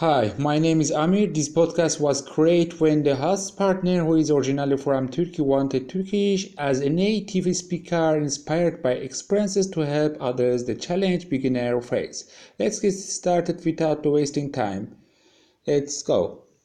Hi, my name is Amir. This podcast was created when the host partner, who is originally from Turkey, wanted Turkish as a native speaker, inspired by experiences to help others the challenge beginner face. Let's get started without wasting time. Let's go.